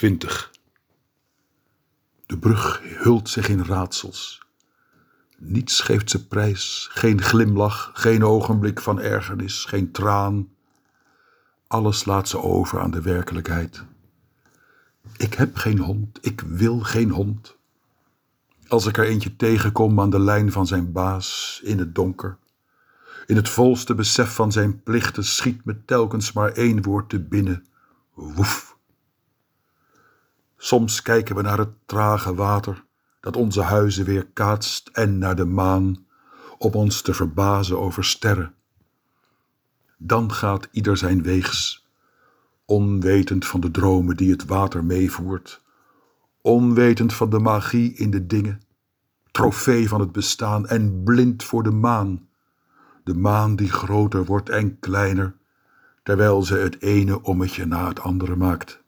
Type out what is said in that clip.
20. De brug hult zich in raadsels. Niets geeft ze prijs, geen glimlach, geen ogenblik van ergernis, geen traan. Alles laat ze over aan de werkelijkheid. Ik heb geen hond, ik wil geen hond. Als ik er eentje tegenkom aan de lijn van zijn baas in het donker, in het volste besef van zijn plichten schiet me telkens maar één woord te binnen: woef. Soms kijken we naar het trage water dat onze huizen weer kaatst en naar de maan om ons te verbazen over sterren. Dan gaat ieder zijn weegs, onwetend van de dromen die het water meevoert, onwetend van de magie in de dingen, trofee van het bestaan en blind voor de maan, de maan die groter wordt en kleiner, terwijl ze het ene ommetje na het andere maakt.